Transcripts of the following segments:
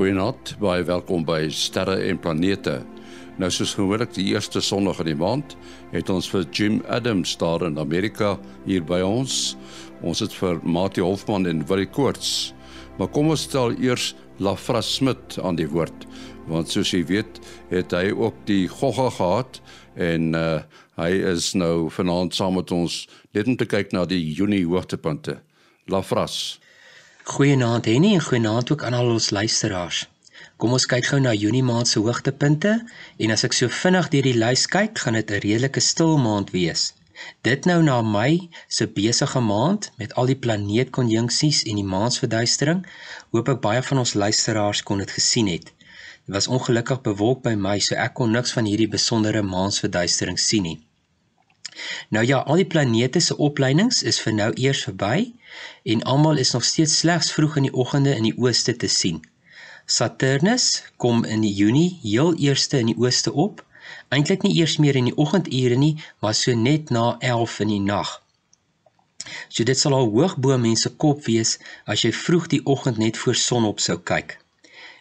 Goeienaand, baie welkom by Sterre en Planete. Nou soos gewoonlik die eerste Sondag in die maand het ons vir Jim Adams daar in Amerika hier by ons. Ons het vir Mati Hofman en Willie Koorts. Maar kom ons stel eers Lafra Smit aan die woord want soos jy weet het hy ook die gogga gehad en uh, hy is nou vanaand saam met ons net om te kyk na die Junie hoogtepunte. Lafras. Goeienaand Henny en goeienaand ook aan al ons luisteraars. Kom ons kyk gou na Junie maand se hoogtepunte en as ek so vinnig deur die lys kyk, gaan dit 'n redelike stil maand wees. Dit nou na Mei se besige maand met al die planeetkonjunksies en die maansverduistering, hoop ek baie van ons luisteraars kon dit gesien het. Dit was ongelukkig bewolk by my, so ek kon niks van hierdie besondere maansverduistering sien nie. Nou ja, al die planete se opleidings is vir nou eers verby en almal is nog steeds slegs vroeg in die oggende in die ooste te sien. Saturnus kom in die Junie heel eerste in die ooste op. Eintlik nie eers meer in die oggendure nie, maar so net na 11 in die nag. So dit sal al hoog bo mense kop wees as jy vroeg die oggend net voor sonop sou kyk.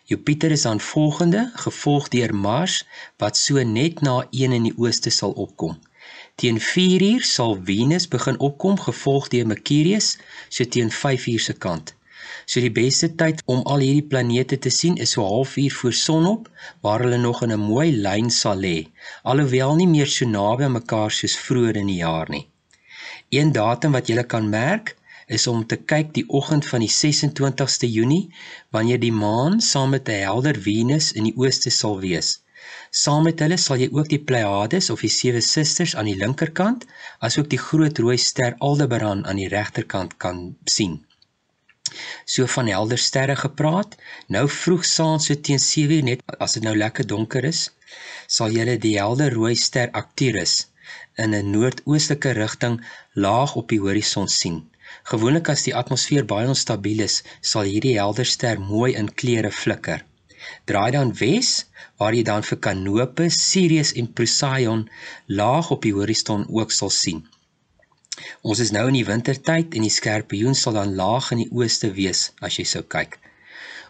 Jupiter is dan volgende, gevolg deur Mars wat so net na 1 in die ooste sal opkom. Teen 4uur sal Venus begin opkom gevolg deur Mercurius so teen 5uur se kant. So die beste tyd om al hierdie planete te sien is so 0.5uur voor sonop waar hulle nog in 'n mooi lyn sal lê, alhoewel nie meer so naby aan mekaar soos vroeër in die jaar nie. Een datum wat jy kan merk is om te kyk die oggend van die 26ste Junie wanneer die maan saam met 'n helder Venus in die ooste sal wees. Saam met hulle sal jy ook die Pleiades of die sewe susters aan die linkerkant, asook die groot rooi ster Aldebaran aan die regterkant kan sien. So van helder sterre gepraat, nou vroeg saans so teen 7:00 net as dit nou lekker donker is, sal jy die helder rooi ster Arcturus in 'n noordoostelike rigting laag op die horison sien. Gewoonlik as die atmosfeer baie onstabiel is, sal hierdie helder ster mooi in kleure flikker. Draai dan wes waar jy dan vir Canopus, Sirius en Procyon laag op die horison ook sal sien. Ons is nou in die wintertyd en die skorpioen sal dan laag in die ooste wees as jy sou kyk.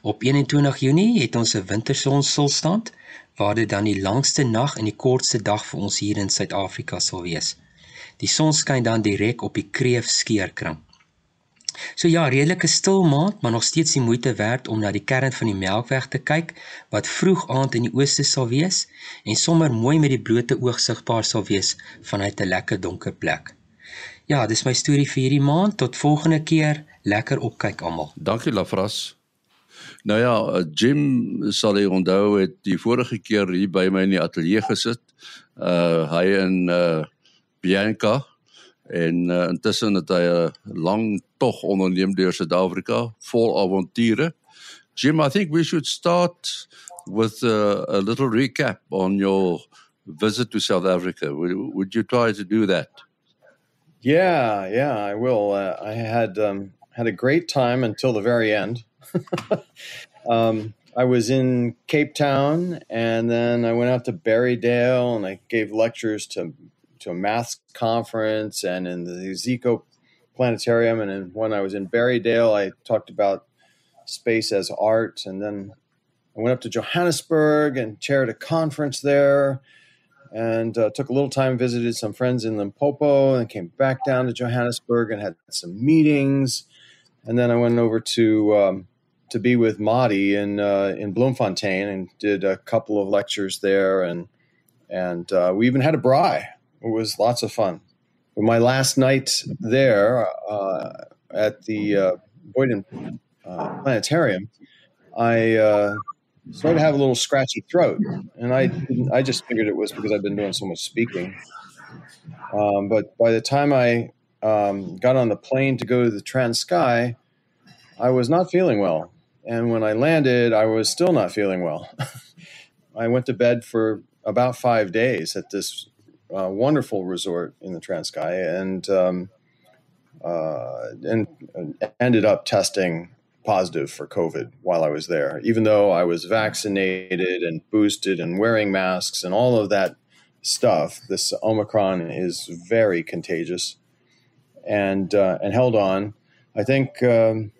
Op 21 Junie het ons 'n wintersonstilstand waar dit dan die langste nag en die kortste dag vir ons hier in Suid-Afrika sal wees. Die son skyn dan direk op die kreef skeerkring. So ja, redelike stil maand, maar nog steeds die moeite werd om na die kern van die Melkweg te kyk wat vroeg aand in die ooste sal wees en sommer mooi met die blote oog sigbaar sal wees vanuit 'n lekker donker plek. Ja, dis my storie vir hierdie maand. Tot volgende keer. Lekker opkyk almal. Dankie Lafras. Nou ja, Jim sal hy onthou het die vorige keer hier by my in die ateljee gesit. Uh hy en uh Bianca en uh, intussen het hy 'n lang tog onderneem deur Suid-Afrika vol avonture. Jim, I think we should start with uh, a little recap on your visit to South Africa. Would, would you try to do that? Yeah, yeah, I will. Uh, I had um, had a great time until the very end. um, I was in Cape Town, and then I went out to Barrydale, and I gave lectures to to a math conference and in the Iziko Planetarium. And when I was in Barrydale, I talked about space as art. And then I went up to Johannesburg and chaired a conference there and uh, took a little time, visited some friends in Limpopo, and came back down to Johannesburg and had some meetings. And then I went over to um, to be with Madi in uh, in Bloemfontein and did a couple of lectures there, and and uh, we even had a braai it was lots of fun. My last night there uh, at the uh, Boyden uh, Planetarium, I uh, started to have a little scratchy throat, and I I just figured it was because I've been doing so much speaking. Um, but by the time I um, got on the plane to go to the Transkei, I was not feeling well, and when I landed, I was still not feeling well. I went to bed for about five days at this uh, wonderful resort in the Transkei, and um, uh, and ended up testing positive for COVID while I was there, even though I was vaccinated and boosted and wearing masks and all of that stuff. This Omicron is very contagious, and uh, and held on. I think um,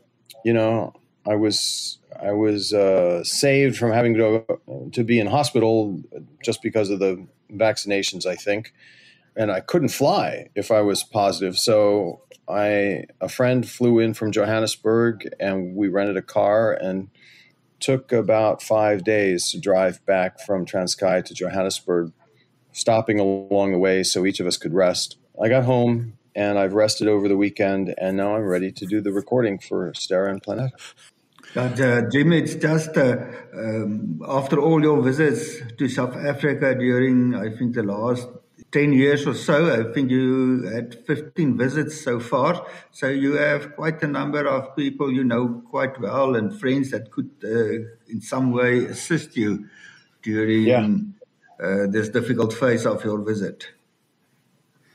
you know I was I was uh, saved from having to to be in hospital just because of the vaccinations, I think, and I couldn't fly if I was positive. So I a friend flew in from Johannesburg, and we rented a car and took about five days to drive back from Transkei to Johannesburg, stopping along the way so each of us could rest. I got home and I've rested over the weekend, and now I'm ready to do the recording for Sterra and Planeta. But uh, Jim, it's just uh, um, after all your visits to South Africa during, I think, the last 10 years or so, I think you had 15 visits so far. So you have quite a number of people you know quite well and friends that could, uh, in some way, assist you during yeah. Uh, this difficult phase of your visit.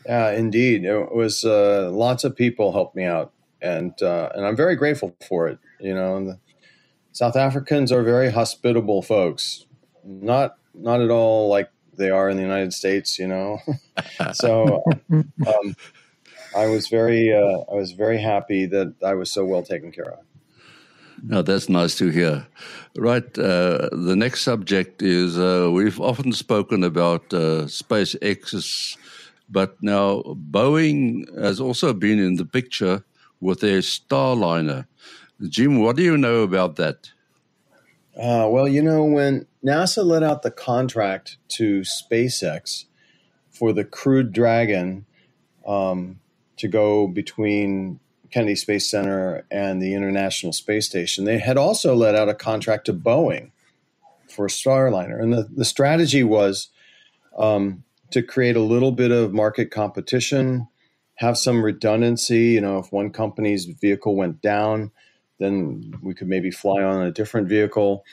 Yeah, indeed. It was uh, lots of people helped me out, and uh, and I'm very grateful for it. You know, South Africans are very hospitable folks. Not not at all like they are in the United States, you know. so um, I was very uh, I was very happy that I was so well taken care of. Now that's nice to hear. Right, uh, the next subject is uh, we've often spoken about uh, SpaceX, but now Boeing has also been in the picture with their Starliner. Jim, what do you know about that? Uh, well, you know, when NASA let out the contract to SpaceX for the Crew Dragon um, to go between Kennedy Space Center and the International Space Station, they had also let out a contract to Boeing for Starliner. And the, the strategy was um, to create a little bit of market competition, have some redundancy. You know, if one company's vehicle went down, then we could maybe fly on a different vehicle.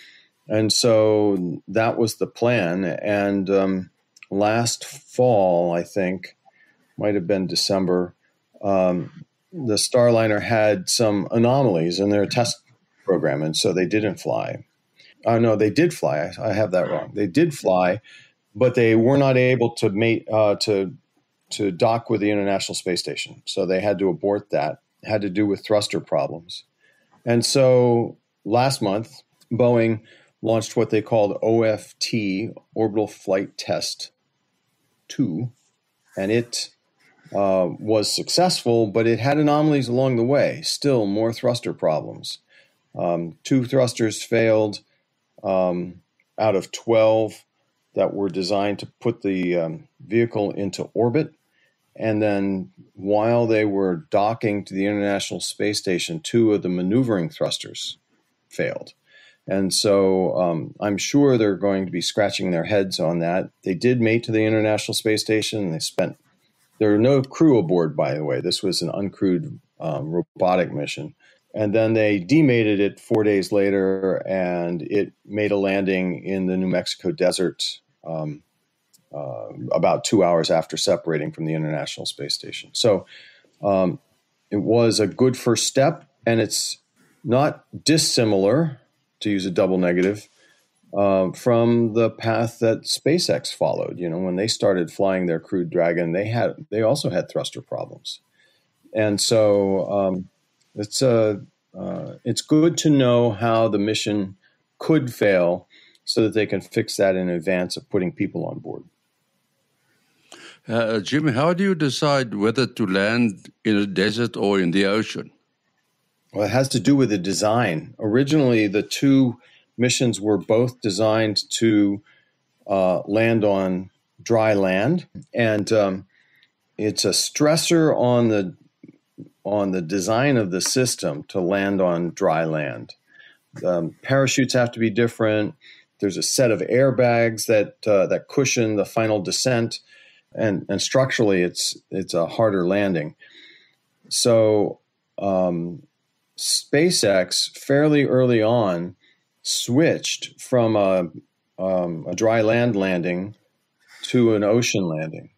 And so that was the plan. And um, last fall, I think, might have been December, um, the Starliner had some anomalies in their test program. And so they didn't fly. Oh, no, they did fly. I, I have that wrong. They did fly, but they were not able to mate, uh, to, to dock with the International Space Station. So they had to abort that. It had to do with thruster problems. And so last month, Boeing launched what they called OFT, Orbital Flight Test 2, and it uh, was successful, but it had anomalies along the way, still more thruster problems. Um, two thrusters failed um, out of 12 that were designed to put the um, vehicle into orbit. And then while they were docking to the International Space Station, two of the maneuvering thrusters failed. And so um, I'm sure they're going to be scratching their heads on that. They did mate to the International Space Station. They spent, there were no crew aboard, by the way. This was an uncrewed um, robotic mission. And then they demated it four days later, and it made a landing in the New Mexico desert um, uh, about two hours after separating from the International Space Station. So um, it was a good first step, and it's not dissimilar, to use a double negative, uh, from the path that SpaceX followed. You know, when they started flying their Crew Dragon, they had they also had thruster problems, and so um, it's a uh, it's good to know how the mission could fail so that they can fix that in advance of putting people on board. Uh, Jim, how do you decide whether to land in a desert or in the ocean? Well, it has to do with the design. Originally, the two missions were both designed to uh, land on dry land, and um, it's a stressor on the on the design of the system to land on dry land. Um, parachutes have to be different. There's a set of airbags that uh, that cushion the final descent and and structurally it's it's a harder landing. So um, SpaceX fairly early on switched from a, um, a dry land landing to an ocean landing.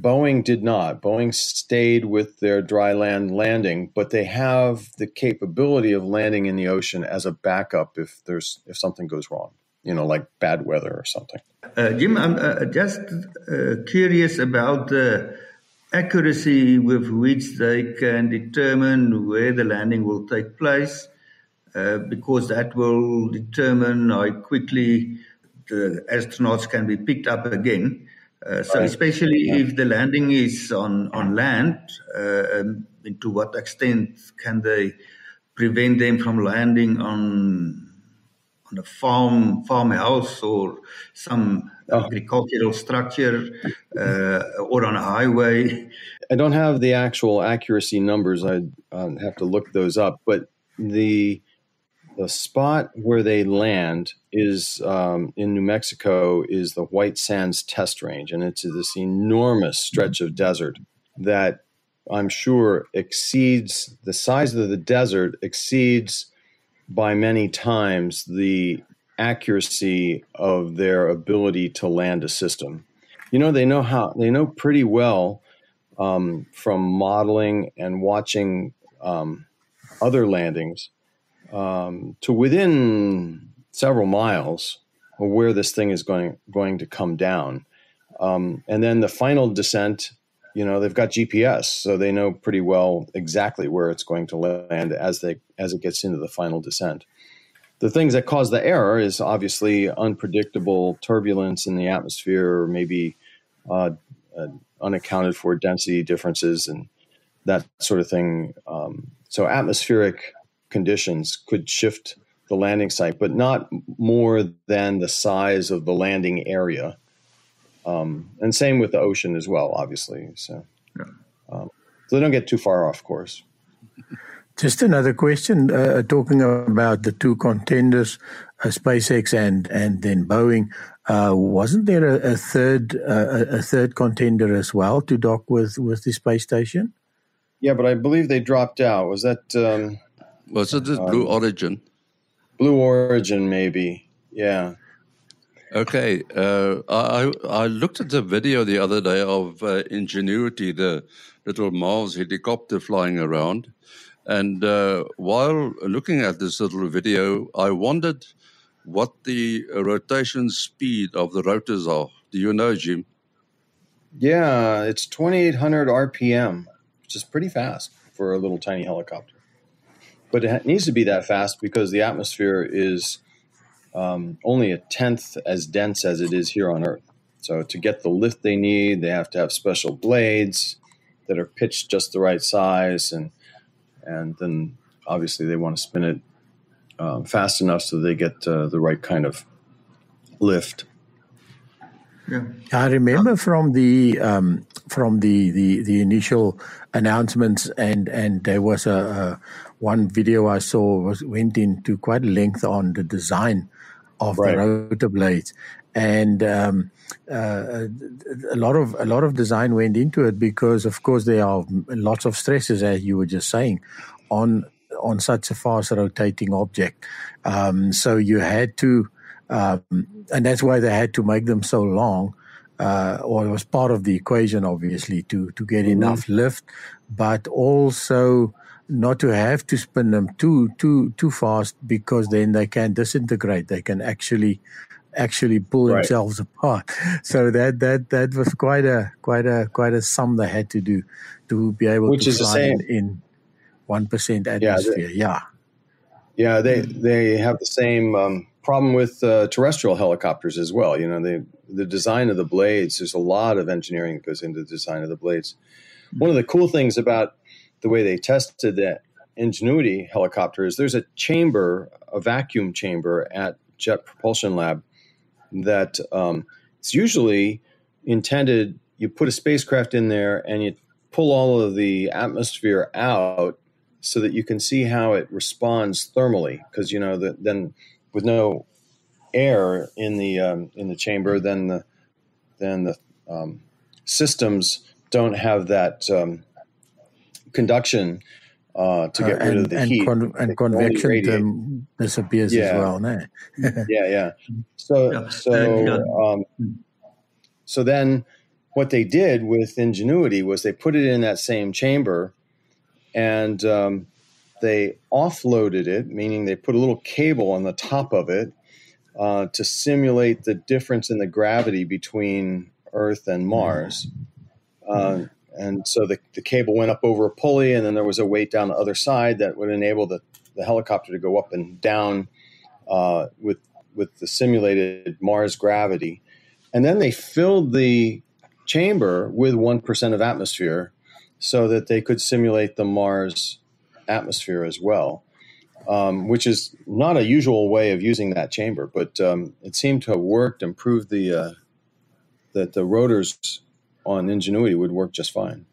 Boeing did not. Boeing stayed with their dry land landing, but they have the capability of landing in the ocean as a backup if there's if something goes wrong you know, like bad weather or something. Uh, Jim, I'm uh, just uh, curious about the accuracy with which they can determine where the landing will take place. uh, because that will determine how quickly the astronauts can be picked up again. Uh, so, right. especially yeah. if the landing is on on land, uh, to what extent can they prevent them from landing on on a farm farmhouse or some oh. agricultural structure uh, or on a highway? I don't have the actual accuracy numbers. I'd um, have to look those up, but the the spot where they land is um, in New Mexico is the White Sands Test Range, and it's this enormous stretch of desert that I'm sure exceeds the size of the desert exceeds by many times the accuracy of their ability to land a system. You know, they know how they know pretty well um, from modeling and watching um, other landings um, to within several miles of where this thing is going going to come down. Um, and then the final descent, you know, they've got GPS, so they know pretty well exactly where it's going to land as they as it gets into the final descent. The things that cause the error is obviously unpredictable turbulence in the atmosphere, or maybe uh, uh, unaccounted for density differences and that sort of thing. Um, so atmospheric conditions could shift the landing site, but not more than the size of the landing area. Um, and same with the ocean as well, obviously. So, yeah. um, so they don't get too far off course. Just another question, uh, talking about the two contenders, uh, SpaceX and and then Boeing. Uh, wasn't there a, a third uh, a third contender as well to dock with with the space station? Yeah, but I believe they dropped out. Was that? Um, was it just Blue um, Origin? Blue Origin, maybe. Yeah. Okay. Uh, I I looked at the video the other day of uh, Ingenuity, the little Mars helicopter flying around, and uh, while looking at this little video, I wondered what the rotation speed of the rotors are. Do you know, Jim? Yeah, it's 2,800 RPM, which is pretty fast for a little tiny helicopter but it needs to be that fast because the atmosphere is um, only a tenth as dense as it is here on Earth. So to get the lift they need, they have to have special blades that are pitched just the right size, and and then obviously they want to spin it um, fast enough so they get uh, the right kind of lift. Yeah. I remember from the um, from the, the, the initial announcements, and and there was a, a one video I saw was went into quite length on the design of right. the rotor blades, and um, uh, a lot of a lot of design went into it because, of course, there are lots of stresses, as you were just saying, on on such a fast rotating object. Um, so you had to, um, and that's why they had to make them so long. Uh, or it was part of the equation, obviously, to to get mm-hmm. enough lift, but also not to have to spin them too too too fast because then they can disintegrate. They can actually actually pull right. themselves apart. So that that that was quite a quite a quite a sum they had to do to be able Which to is fly in one percent atmosphere. Yeah, yeah, they they have the same um, problem with uh, terrestrial helicopters as well. You know, they the design of the blades. There's a lot of engineering that goes into the design of the blades. One of the cool things about the way they tested that Ingenuity helicopter is there's a chamber, a vacuum chamber at Jet Propulsion Lab that um, it's usually intended. You put a spacecraft in there and you pull all of the atmosphere out so that you can see how it responds thermally. Because you know that then with no air in the um, in the chamber, then the then the um, systems don't have that um, conduction uh, to get uh, rid of the and heat. Con- and convection disappears yeah. as well. No? yeah, yeah. So, yeah. so, um, so then what they did with Ingenuity was they put it in that same chamber and um, they offloaded it, meaning they put a little cable on the top of it uh, to simulate the difference in the gravity between Earth and Mars. Uh, and so the, the cable went up over a pulley, and then there was a weight down the other side that would enable the the helicopter to go up and down uh, with with the simulated Mars gravity, and then they filled the chamber with one percent of atmosphere, so that they could simulate the Mars atmosphere as well. Um, which is not a usual way of using that chamber, but um, it seemed to have worked and proved the uh, that the rotors on Ingenuity would work just fine.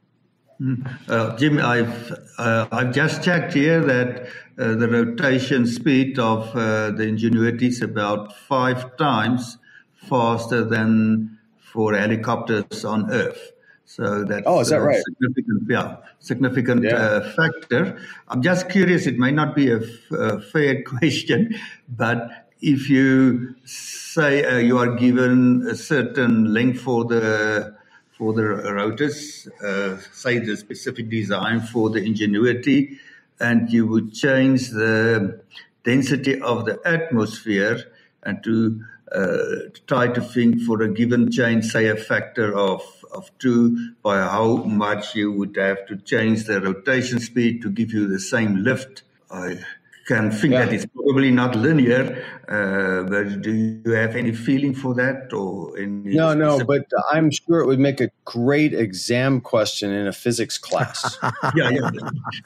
Hmm. Uh, Jim, I've uh, I've just checked here that uh, the rotation speed of uh, the Ingenuity is about five times faster than for helicopters on Earth. So that's oh, is that right? Significant, yeah, significant yeah. Uh, factor. I'm just curious. It may not be a, f- a fair question, but if you say uh, you are given a certain length for the for the rotors, uh, say the specific design for the ingenuity, and you would change the density of the atmosphere and to uh, try to think for a given change, say a factor of, of two, by how much you would have to change the rotation speed to give you the same lift. I can think yeah. that it's probably not linear, uh, but do you have any feeling for that or any No, no, but I'm sure it would make a great exam question in a physics class. yeah, yeah,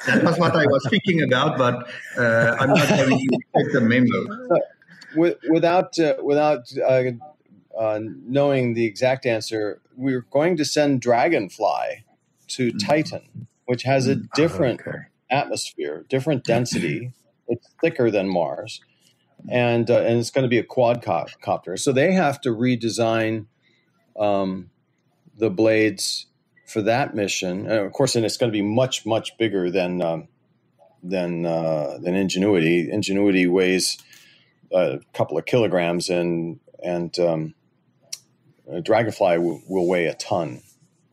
that was what I was thinking about, but uh, I'm not going to take the memo. without uh, without uh, uh, knowing the exact answer, we're going to send Dragonfly to mm. Titan, which has a mm. different okay. atmosphere, different density it's thicker than Mars, and uh, and it's going to be a quadcopter. So they have to redesign um, the blades for that mission. And of course, and it's going to be much much bigger than um, than uh, than Ingenuity. Ingenuity weighs a couple of kilograms, and and um, Dragonfly w- will weigh a ton.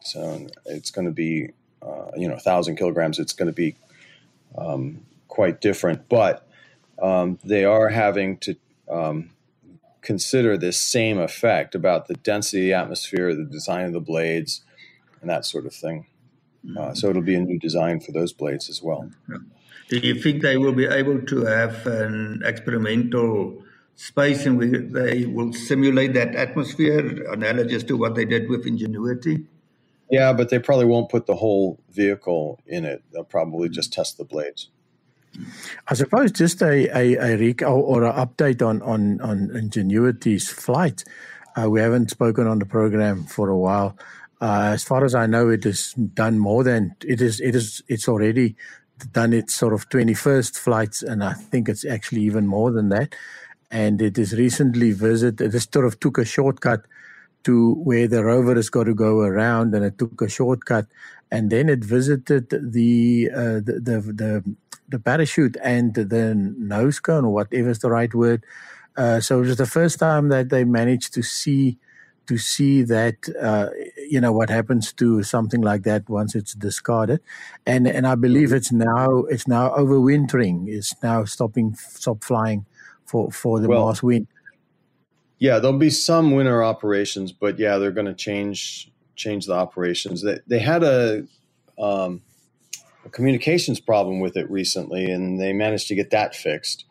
So it's going to be uh, you know a thousand kilograms. It's going to be um, quite different, but um, they are having to um, consider this same effect about the density of the atmosphere, the design of the blades, and that sort of thing. Uh, so it'll be a new design for those blades as well. Do you think they will be able to have an experimental space in which they will simulate that atmosphere, analogous to what they did with Ingenuity? Yeah, but they probably won't put the whole vehicle in it. They'll probably just test the blades. I suppose just a a, a recap or, an update on on on Ingenuity's flight. Uh, we haven't spoken on the program for a while. Uh, as far as I know, it is done more than it is. It is. It's already done its sort of twenty first flights, and I think it's actually even more than that. And it is recently visited. This sort of took a shortcut to where the rover has got to go around, and it took a shortcut, and then it visited the uh, the, the the the parachute and the nose cone, or whatever is the right word. Uh, so it was the first time that they managed to see to see that uh, you know what happens to something like that once it's discarded, and and I believe it's now it's now overwintering. It's now stopping stop flying for for the well, Mars winter. Yeah, there'll be some winter operations, but yeah, they're going to change change the operations. They they had a um, a communications problem with it recently, and they managed to get that fixed.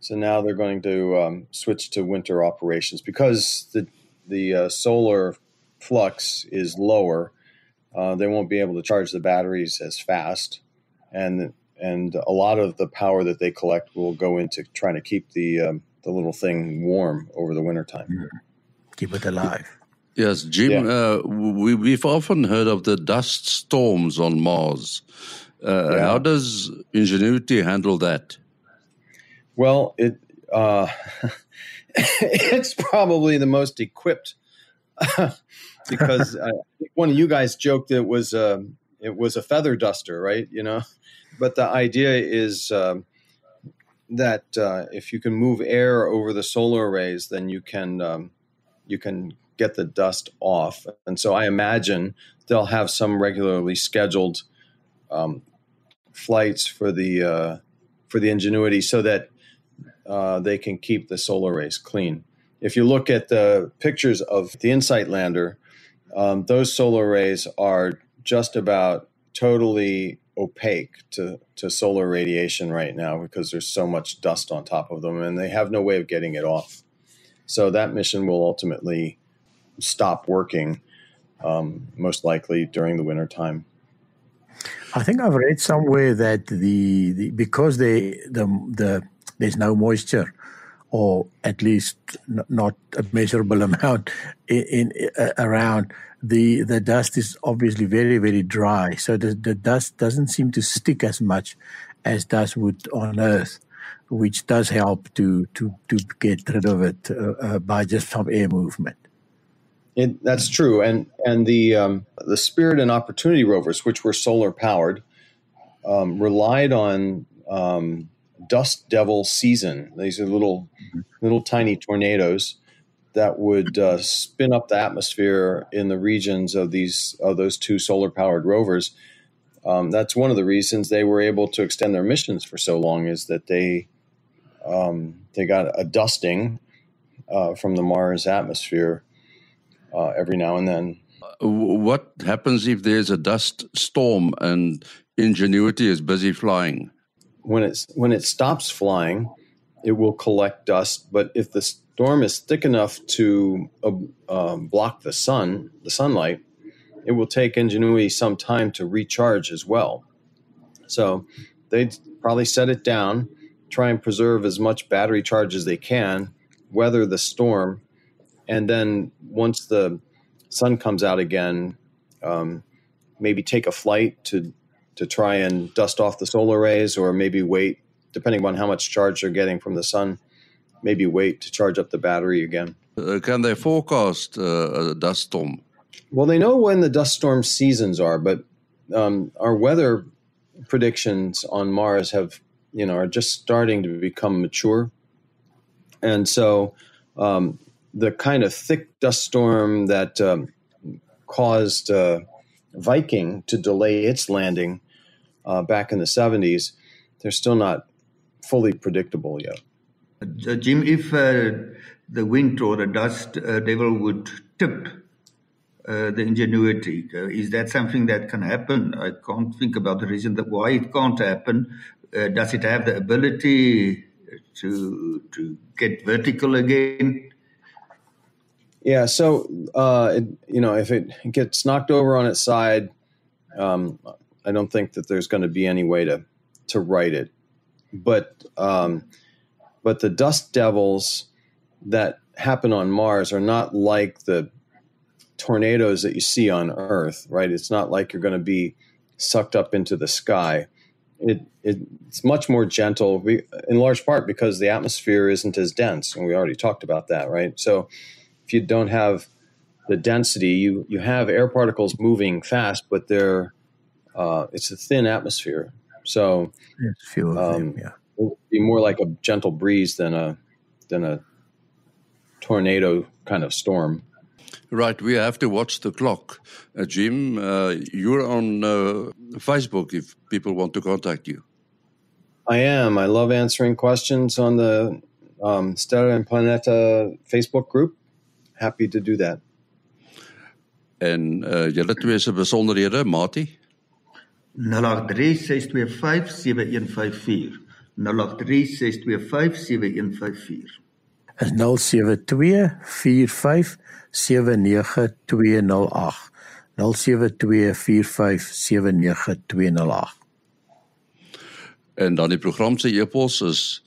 So now they're going to um, switch to winter operations because the the uh, solar flux is lower. Uh, they won't be able to charge the batteries as fast, and and a lot of the power that they collect will go into trying to keep the um, the little thing warm over the wintertime. Mm-hmm. Keep it alive. Yes, Jim. Yeah. Uh, we, we've often heard of the dust storms on Mars. Uh, yeah. How does Ingenuity handle that? Well, it uh, it's probably the most equipped because uh, one of you guys joked it was a um, it was a feather duster, right? You know, but the idea is um, that uh, if you can move air over the solar arrays, then you can um, you can get the dust off. And so I imagine they'll have some regularly scheduled um, flights for the uh, for the Ingenuity so that uh, they can keep the solar arrays clean. If you look at the pictures of the InSight lander, um, those solar arrays are just about totally opaque to, to solar radiation right now because there's so much dust on top of them and they have no way of getting it off. So that mission will ultimately stop working, um, most likely during the winter time. I think I've read somewhere that the, the because they, the the there's no moisture, or at least n- not a measurable amount in, in uh, around the the dust is obviously very very dry so the, the dust doesn't seem to stick as much as dust would on earth which does help to to to get rid of it uh, uh, by just some air movement it, that's true. And and the um, the spirit and opportunity rovers which were solar powered um, relied on um, dust devil season. These are little little tiny tornadoes that would uh, spin up the atmosphere in the regions of these of those two solar powered rovers. Um, that's one of the reasons they were able to extend their missions for so long is that they um, they got a dusting uh, from the Mars atmosphere uh, every now and then. What happens if there's a dust storm and Ingenuity is busy flying? When it's when it stops flying, it will collect dust. But if the storm is thick enough to uh, um, block the sun, the sunlight, it will take Ingenuity some time to recharge as well. So they'd probably set it down, try and preserve as much battery charge as they can, weather the storm, and then once the sun comes out again, um, maybe take a flight to to try and dust off the solar arrays, or maybe wait, depending on how much charge they're getting from the sun, maybe wait to charge up the battery again. Uh, can they forecast uh, a dust storm? Well, they know when the dust storm seasons are, but um, our weather predictions on Mars have, you know, are just starting to become mature, and so um, the kind of thick dust storm that um, caused uh, Viking to delay its landing uh, back in the '70s, they're still not fully predictable yet. Uh, Jim, if uh, the wind or the dust uh, devil would tip uh, the ingenuity, uh, is that something that can happen? I can't think about the reason that why it can't happen. Uh, does it have the ability to to get vertical again? Yeah, so it, you know, if it gets knocked over on its side, um, I don't think that there's going to be any way to to right it. But um, but the dust devils that happen on Mars are not like the tornadoes that you see on Earth, right? It's not like you're going to be sucked up into the sky. It, it, it's much more gentle, in large part because the atmosphere isn't as dense, and we already talked about that, right? So, if you don't have the density, you you have air particles moving fast, but they're uh, it's a thin atmosphere. So, it's few of um, them, yeah would be more like a gentle breeze than a than a tornado kind of storm. Right, we have to watch the clock. Uh, Jim, uh, you're on uh, Facebook if people want to contact you. I am. I love answering questions on the um, Sterra and Planeta Facebook group. Happy to do that. En uh, julle twee se besonderhede, Mati? 0836257154. 0836257154 is 0724579208 0724579208 en dan die program se e-pos is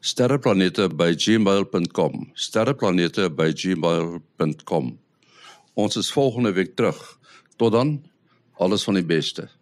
sterreplanete@gmail.com sterreplanete@gmail.com ons is volgende week terug. Tot dan. Alles van die beste